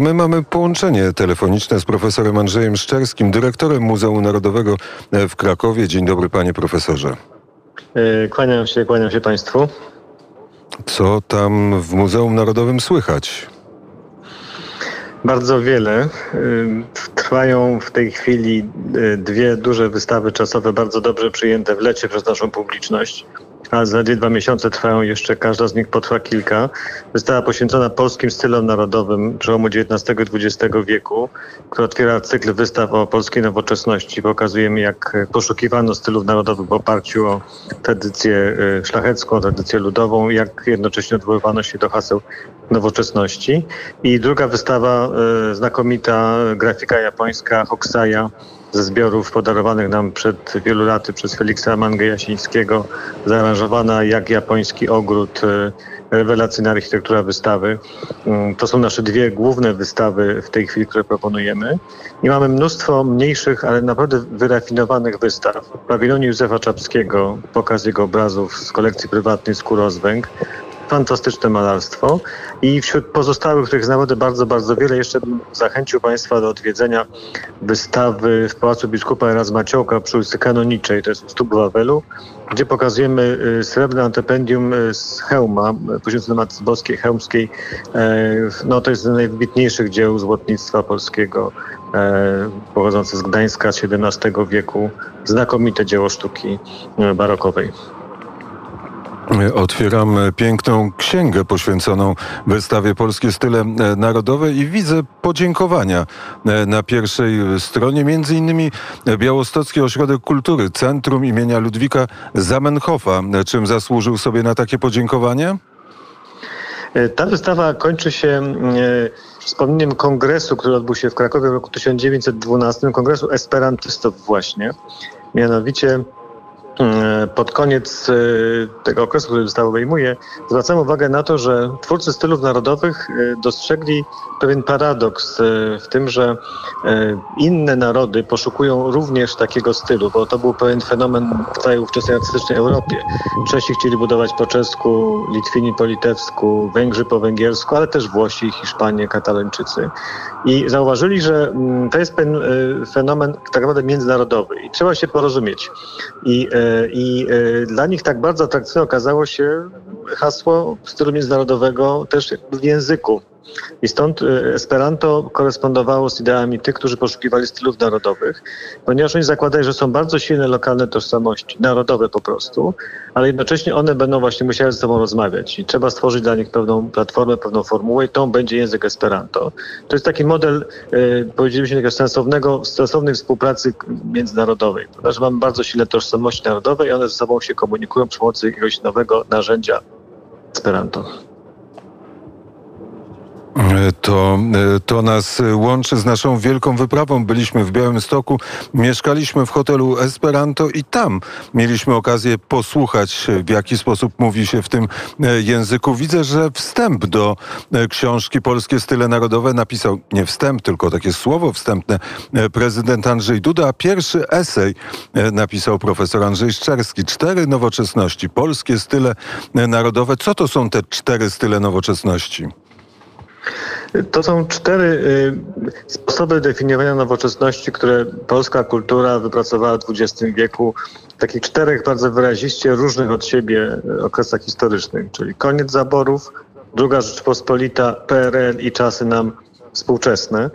My mamy połączenie telefoniczne z profesorem Andrzejem Szczerskim, dyrektorem Muzeum Narodowego w Krakowie. Dzień dobry, panie profesorze. E, kłaniam się, kłaniam się państwu. Co tam w Muzeum Narodowym słychać? Bardzo wiele. Trwają w tej chwili e, dwie duże wystawy czasowe, bardzo dobrze przyjęte w lecie przez naszą publiczność a zaledwie dwa miesiące trwają jeszcze, każda z nich potrwa kilka. Wystawa poświęcona polskim stylom narodowym przełomu XIX i XX wieku, która otwiera cykl wystaw o polskiej nowoczesności. Pokazujemy, jak poszukiwano stylów narodowych w oparciu o tradycję y, szlachecką, tradycję ludową, jak jednocześnie odwoływano się do haseł nowoczesności. I druga wystawa, y, znakomita grafika japońska Hokusaya, ze zbiorów podarowanych nam przed wielu laty przez Feliksa Mangę Jasińskiego, zaaranżowana jak japoński ogród, e, rewelacyjna architektura wystawy. Mm, to są nasze dwie główne wystawy w tej chwili, które proponujemy. I mamy mnóstwo mniejszych, ale naprawdę wyrafinowanych wystaw. W pawilonie Józefa Czapskiego pokaz jego obrazów z kolekcji prywatnej Skórozwęg fantastyczne malarstwo. I wśród pozostałych, których znamy bardzo, bardzo wiele, jeszcze bym zachęcił Państwa do odwiedzenia wystawy w Pałacu Biskupa Erasmaciołka przy ulicy Kanoniczej, to jest u stóp Wawelu, gdzie pokazujemy y, srebrne antypendium y, z hełma, poświęcone Matce Boskiej Chełmskiej. E, no, to jest z najwybitniejszych dzieł złotnictwa polskiego, pochodzące z Gdańska z XVII wieku. Znakomite dzieło sztuki barokowej. Otwieram piękną księgę poświęconą wystawie Polskie Style Narodowe i widzę podziękowania na pierwszej stronie, między innymi Białostocki Ośrodek Kultury, Centrum imienia Ludwika Zamenhofa. Czym zasłużył sobie na takie podziękowanie? Ta wystawa kończy się e, wspomnieniem kongresu, który odbył się w Krakowie w roku 1912, kongresu esperantystów właśnie. Mianowicie E, pod koniec e, tego okresu, który został obejmuje, zwracam uwagę na to, że twórcy stylów narodowych e, dostrzegli pewien paradoks w tym, że inne narody poszukują również takiego stylu, bo to był pewien fenomen w całej ówczesnej artystycznej Europie. Czesi chcieli budować po czesku, Litwini po litewsku, Węgrzy po węgiersku, ale też Włosi, Hiszpanie, Katalończycy. I zauważyli, że mm, to jest pewien fenomen tak naprawdę międzynarodowy i trzeba się porozumieć. I i e, dla nich tak bardzo atrakcyjne okazało się hasło stylu międzynarodowego też w języku. I stąd y, Esperanto korespondowało z ideami tych, którzy poszukiwali stylów narodowych, ponieważ oni zakładają, że są bardzo silne lokalne tożsamości, narodowe po prostu, ale jednocześnie one będą właśnie musiały ze sobą rozmawiać i trzeba stworzyć dla nich pewną platformę, pewną formułę i tą będzie język Esperanto. To jest taki model, y, powiedzielibyśmy, takiego sensownego, sensownej współpracy międzynarodowej, ponieważ mamy bardzo silne tożsamości narodowe i one ze sobą się komunikują przy pomocy jakiegoś nowego narzędzia Esperanto. To, to nas łączy z naszą wielką wyprawą. Byliśmy w Białymstoku, mieszkaliśmy w hotelu Esperanto i tam mieliśmy okazję posłuchać, w jaki sposób mówi się w tym języku. Widzę, że wstęp do książki Polskie Style Narodowe napisał, nie wstęp, tylko takie słowo wstępne, prezydent Andrzej Duda, a pierwszy esej napisał profesor Andrzej Szczerski. Cztery nowoczesności, polskie style narodowe. Co to są te cztery style nowoczesności? To są cztery y, sposoby definiowania nowoczesności, które polska kultura wypracowała w XX wieku w takich czterech bardzo wyraziście różnych od siebie okresach historycznych, czyli koniec zaborów, druga Rzeczpospolita, PRL i czasy nam współczesne.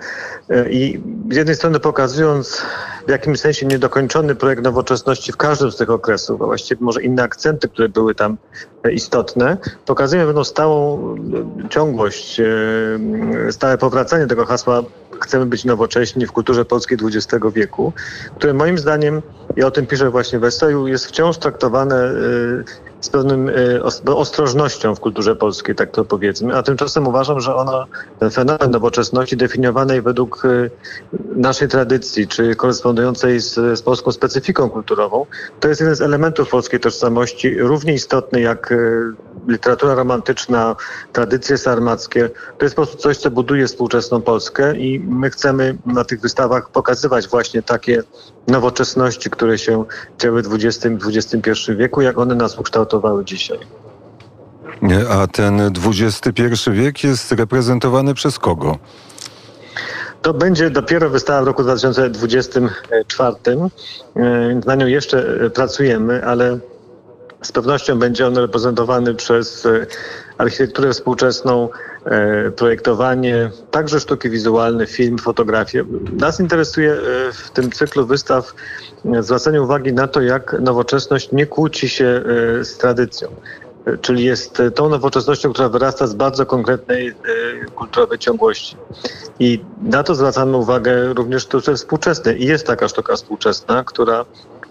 E, I z jednej strony pokazując w jakimś sensie niedokończony projekt nowoczesności w każdym z tych okresów, a właściwie może inne akcenty, które były tam e, istotne, pokazujemy pewną stałą e, ciągłość, stałe powracanie tego hasła chcemy być nowocześni w kulturze polskiej XX wieku, które moim zdaniem, i o tym piszę właśnie w eseju, jest wciąż traktowane z pewnym e, ostrożnością w kulturze polskiej, tak to powiedzmy, a tymczasem uważam, że ona, ten fenomen nowoczesności definiowanej według e, naszej tradycji, czy korespondującej z, z polską specyfiką kulturową, to jest jeden z elementów polskiej tożsamości, równie istotny jak e, literatura romantyczna, tradycje sarmackie. To jest po prostu coś, co buduje współczesną Polskę i my chcemy na tych wystawach pokazywać właśnie takie nowoczesności, które się działy w XX-XXI wieku, jak one nas ukształtowały dzisiaj. A ten XXI wiek jest reprezentowany przez kogo? To będzie dopiero wystawa w roku 2024, więc na nią jeszcze pracujemy, ale z pewnością będzie on reprezentowany przez architekturę współczesną, projektowanie, także sztuki wizualne, film, fotografię. Nas interesuje w tym cyklu wystaw zwracanie uwagi na to, jak nowoczesność nie kłóci się z tradycją czyli jest tą nowoczesnością, która wyrasta z bardzo konkretnej kulturowej ciągłości. I na to zwracamy uwagę również w sztuce współczesnej. I jest taka sztuka współczesna, która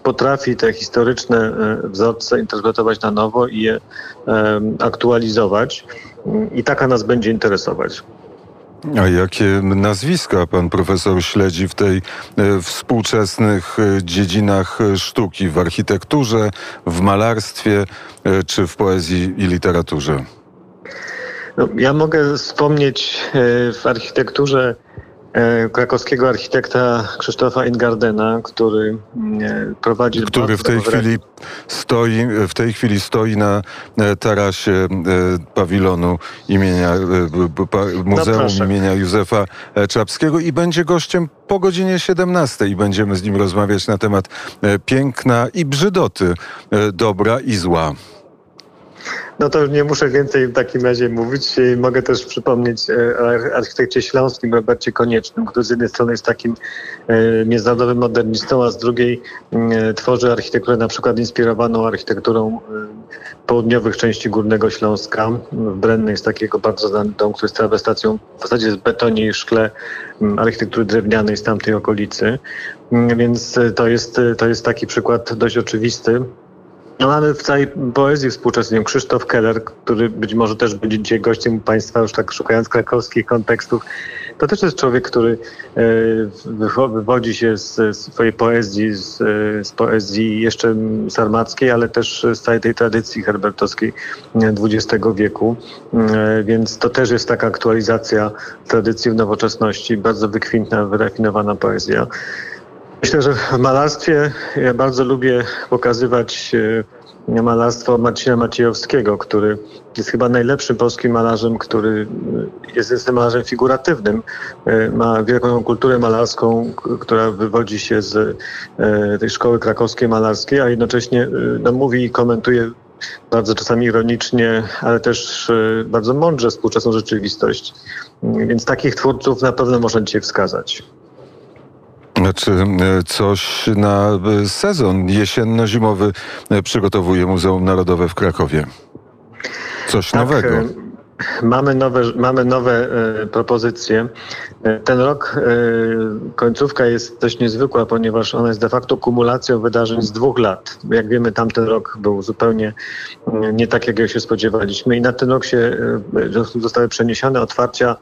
potrafi te historyczne wzorce interpretować na nowo i je aktualizować. I taka nas będzie interesować. A jakie nazwiska pan profesor śledzi w tej e, współczesnych e, dziedzinach sztuki, w architekturze, w malarstwie e, czy w poezji i literaturze? No, ja mogę wspomnieć w architekturze krakowskiego architekta Krzysztofa Ingardena, który prowadzi... Który w tej chwili stoi, w tej chwili stoi na tarasie pawilonu imienia, Muzeum imienia Józefa Czapskiego i będzie gościem po godzinie 17 i będziemy z nim rozmawiać na temat piękna i brzydoty, dobra i zła. No to nie muszę więcej w takim razie mówić. Mogę też przypomnieć e, o architekcie śląskim Robercie Koniecznym, który z jednej strony jest takim międzynarodowym modernistą, a z drugiej tworzy architekturę na przykład inspirowaną architekturą południowych części Górnego Śląska. W Brennej jest takiego bardzo znany dom, który jest trawestacją w zasadzie z betonie i szkle architektury drewnianej z tamtej okolicy. Więc to jest, to jest taki przykład dość oczywisty. No mamy w całej poezji współczesnej Krzysztof Keller, który być może też będzie dzisiaj gościem Państwa, już tak szukając krakowskich kontekstów. To też jest człowiek, który e, wywodzi się z swojej poezji, z, z poezji jeszcze sarmackiej, ale też z całej tej tradycji herbertowskiej XX wieku. E, więc to też jest taka aktualizacja tradycji w nowoczesności, bardzo wykwintna, wyrafinowana poezja. Myślę, że w malarstwie ja bardzo lubię pokazywać e, malarstwo Marcina Maciejowskiego, który jest chyba najlepszym polskim malarzem, który e, jest, jest malarzem figuratywnym. E, ma wielką kulturę malarską, która wywodzi się z tej szkoły krakowskiej malarskiej, a jednocześnie no, mówi i komentuje bardzo czasami ironicznie, ale też bardzo mądrze współczesną rzeczywistość. Więc takich twórców na pewno można dzisiaj wskazać. Czy e, coś na e, sezon jesienno-zimowy e, przygotowuje Muzeum Narodowe w Krakowie? Coś tak, nowego. Mamy nowe, mamy nowe e, propozycje. E, ten rok, e, końcówka jest dość niezwykła, ponieważ ona jest de facto kumulacją wydarzeń z dwóch lat. Jak wiemy, tamten rok był zupełnie e, nie tak, jak się spodziewaliśmy i na ten rok się e, zostały przeniesione otwarcia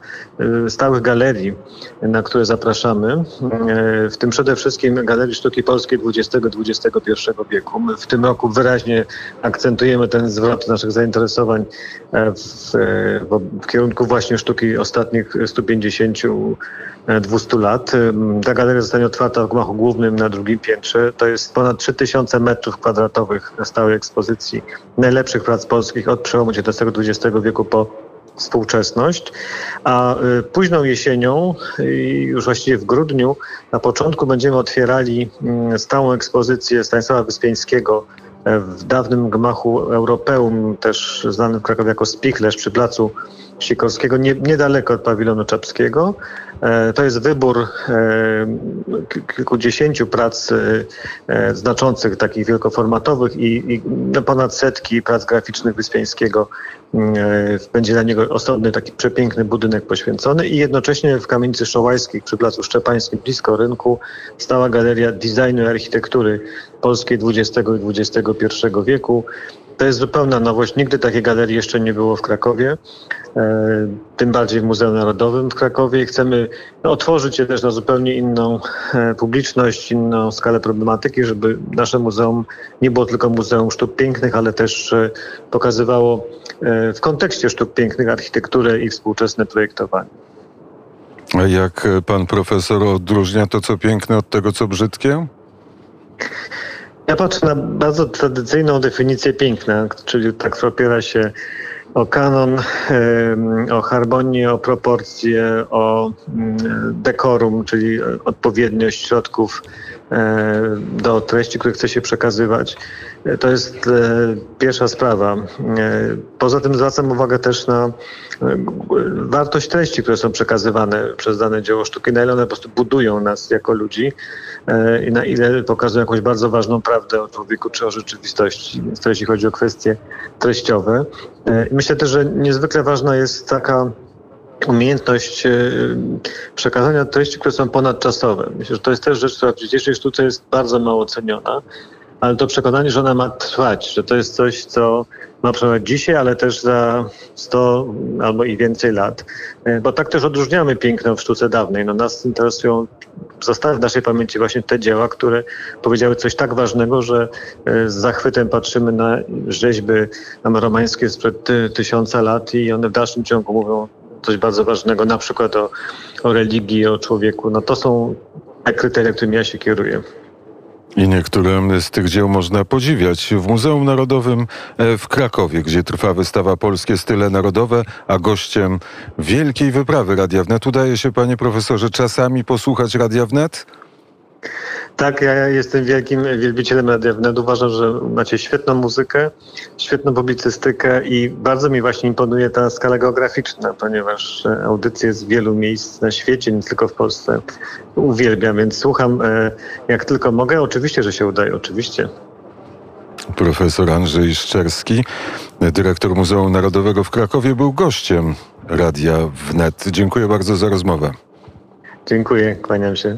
e, stałych galerii, na które zapraszamy, w tym przede wszystkim Galerii Sztuki Polskiej XX-XXI wieku. My w tym roku wyraźnie akcentujemy ten zwrot naszych zainteresowań w w kierunku właśnie sztuki ostatnich 150-200 lat. Ta galeria zostanie otwarta w gmachu głównym na drugim piętrze. To jest ponad 3000 metrów kwadratowych stałej ekspozycji najlepszych prac polskich od przełomu XIX-XX wieku po współczesność, a y, późną jesienią, już właściwie w grudniu, na początku będziemy otwierali mm, stałą ekspozycję Stanisława Wyspiańskiego w dawnym gmachu Europeum, też znanym w Krakowie jako Spichlerz przy placu Sikorskiego, nie, niedaleko od pawilonu czapskiego. E, to jest wybór e, kilkudziesięciu prac e, znaczących, takich wielkoformatowych i, no ponad setki prac graficznych Wyspiańskiego. Będzie dla niego osobny taki przepiękny budynek poświęcony i jednocześnie w Kamienicy Szołajskiej przy Placu Szczepańskim blisko rynku stała galeria designu i architektury polskiej XX i XXI wieku. To jest zupełna nowość. Nigdy takiej galerii jeszcze nie było w Krakowie, e, tym bardziej w Muzeum Narodowym w Krakowie. Chcemy otworzyć je też na zupełnie inną e, publiczność, inną skalę problematyki, żeby nasze muzeum nie było tylko Muzeum Sztuk Pięknych, ale też e, pokazywało w kontekście sztuk pięknych architekturę i współczesne projektowanie. A jak pan profesor odróżnia to, co piękne od tego, co brzydkie? Ja patrzę na bardzo tradycyjną definicję piękna, czyli tak opiera się o kanon, o harmonię, o proporcje, o mm, dekorum, czyli odpowiedniość środków do treści, które chce się przekazywać. E, To jest e, pierwsza sprawa. E, Poza tym zwracam uwagę też na e, wartość treści, które są przekazywane przez dane dzieło sztuki, na ile one po prostu budują nas jako ludzi e, i na ile pokazują jakąś bardzo ważną prawdę o człowieku czy o rzeczywistości, jeśli chodzi o kwestie treściowe. E, Myślę też, że niezwykle ważna jest taka umiejętność e, przekazania treści, które są ponadczasowe. Myślę, że to jest też rzecz, która w dzisiejszej sztuce jest bardzo mało ceniona, ale to przekonanie, że ona ma trwać, że to jest coś, co ma trwać dzisiaj, ale też za 100 albo i więcej lat. E, Bo tak też odróżniamy piękno w sztuce dawnej. No nas interesują, zostały w naszej pamięci właśnie te dzieła, które powiedziały coś tak ważnego, że e, z zachwytem patrzymy na rzeźby tam romańskie sprzed ty, tysiąca lat i one w dalszym ciągu mówią coś bardzo ważnego, na przykład o, o religii, o człowieku. No to są te kryteria, którymi ja się kieruję. I niektóre z tych dzieł można podziwiać w Muzeum Narodowym e, w Krakowie, gdzie trwa wystawa Polskie Style Narodowe, a gościem wielkiej wyprawy Radia Wnet udaje się, panie profesorze, czasami posłuchać Radia Wnet? Tak, ja jestem wielkim wielbicielem Radia Wnet. Uważam, że macie świetną muzykę, świetną publicystykę i bardzo mi właśnie imponuje ta skala geograficzna, ponieważ e, audycje z wielu miejsc na świecie, nie tylko w Polsce, uwielbiam, więc słucham e, jak tylko mogę. Oczywiście, że się udaje, oczywiście. Profesor Andrzej Szczerski, dyrektor Muzeum Narodowego w Krakowie, był gościem Radia Wnet. Dziękuję bardzo za rozmowę. Dziękuję, kłaniam się.